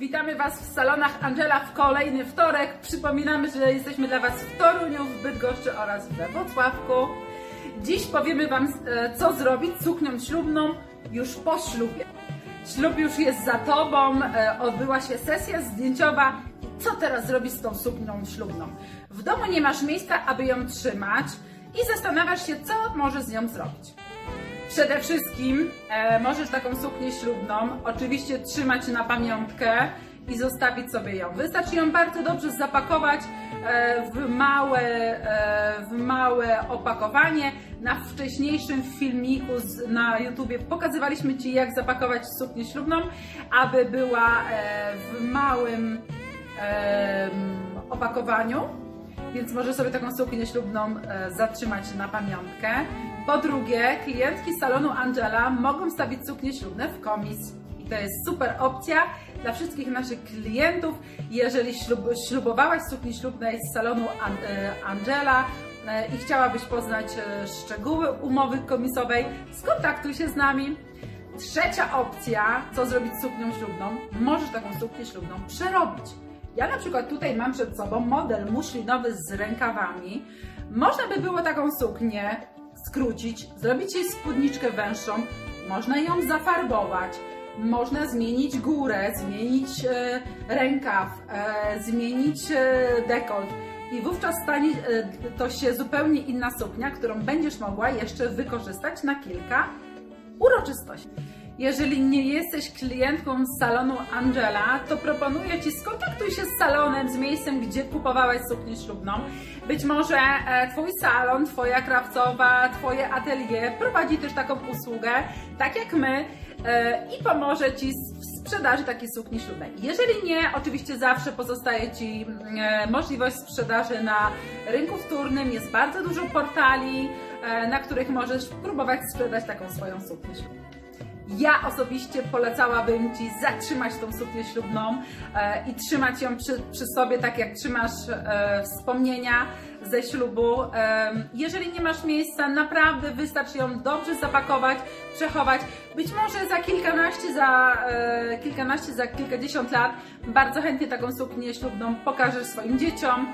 Witamy Was w salonach Angela w kolejny wtorek. Przypominamy, że jesteśmy dla Was w Toruniu, w Bydgoszczy oraz we Wrocławku. Dziś powiemy Wam, e, co zrobić z suknią ślubną już po ślubie. Ślub już jest za Tobą, e, odbyła się sesja zdjęciowa. Co teraz zrobić z tą suknią ślubną? W domu nie masz miejsca, aby ją trzymać i zastanawiasz się, co możesz z nią zrobić. Przede wszystkim e, możesz taką suknię ślubną oczywiście trzymać na pamiątkę i zostawić sobie ją. Wystarczy ją bardzo dobrze zapakować e, w małe, e, w małe opakowanie. Na wcześniejszym filmiku na YouTubie pokazywaliśmy Ci jak zapakować suknię ślubną, aby była e, w małym opakowaniu więc może sobie taką suknię ślubną zatrzymać na pamiątkę. Po drugie, klientki salonu Angela mogą stawić suknie ślubne w komis. I to jest super opcja dla wszystkich naszych klientów. Jeżeli ślub, ślubowałaś sukni ślubnej z salonu e, Angela e, i chciałabyś poznać e, szczegóły umowy komisowej, skontaktuj się z nami. Trzecia opcja, co zrobić z suknią ślubną, możesz taką suknię ślubną przerobić. Ja na przykład tutaj mam przed sobą model muszlinowy z rękawami. Można by było taką suknię skrócić, zrobić jej spódniczkę węższą, można ją zafarbować, można zmienić górę, zmienić e, rękaw, e, zmienić e, dekolt. I wówczas stanie e, to się zupełnie inna suknia, którą będziesz mogła jeszcze wykorzystać na kilka uroczystości. Jeżeli nie jesteś klientką z salonu Angela, to proponuję Ci skontaktuj się z salonem, z miejscem, gdzie kupowałaś suknię ślubną. Być może e, Twój salon, Twoja krawcowa, Twoje atelier prowadzi też taką usługę, tak jak my, e, i pomoże Ci w sprzedaży takiej sukni ślubnej. Jeżeli nie, oczywiście zawsze pozostaje Ci e, możliwość sprzedaży na rynku wtórnym. Jest bardzo dużo portali, na których możesz próbować sprzedać taką swoją suknię ślubną. Ja osobiście polecałabym Ci zatrzymać tą suknię ślubną e, i trzymać ją przy, przy, sobie, tak jak trzymasz e, wspomnienia ze ślubu. Jeżeli nie masz miejsca, naprawdę wystarczy ją dobrze zapakować, przechować. Być może za kilkanaście, za e, kilkanaście, za kilkadziesiąt lat bardzo chętnie taką suknię ślubną pokażesz swoim dzieciom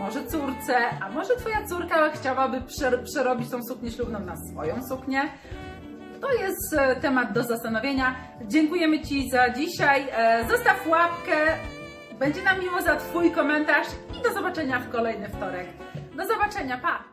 może córce, a może Twoja córka chciałaby przerobić tą suknię ślubną na swoją suknię. To jest e, temat do zastanowienia. Dziękujemy Ci za dzisiaj. E, zostaw łapkę. Będzie nam miło za Twój komentarz i do zobaczenia w kolejny wtorek. Do zobaczenia, pa!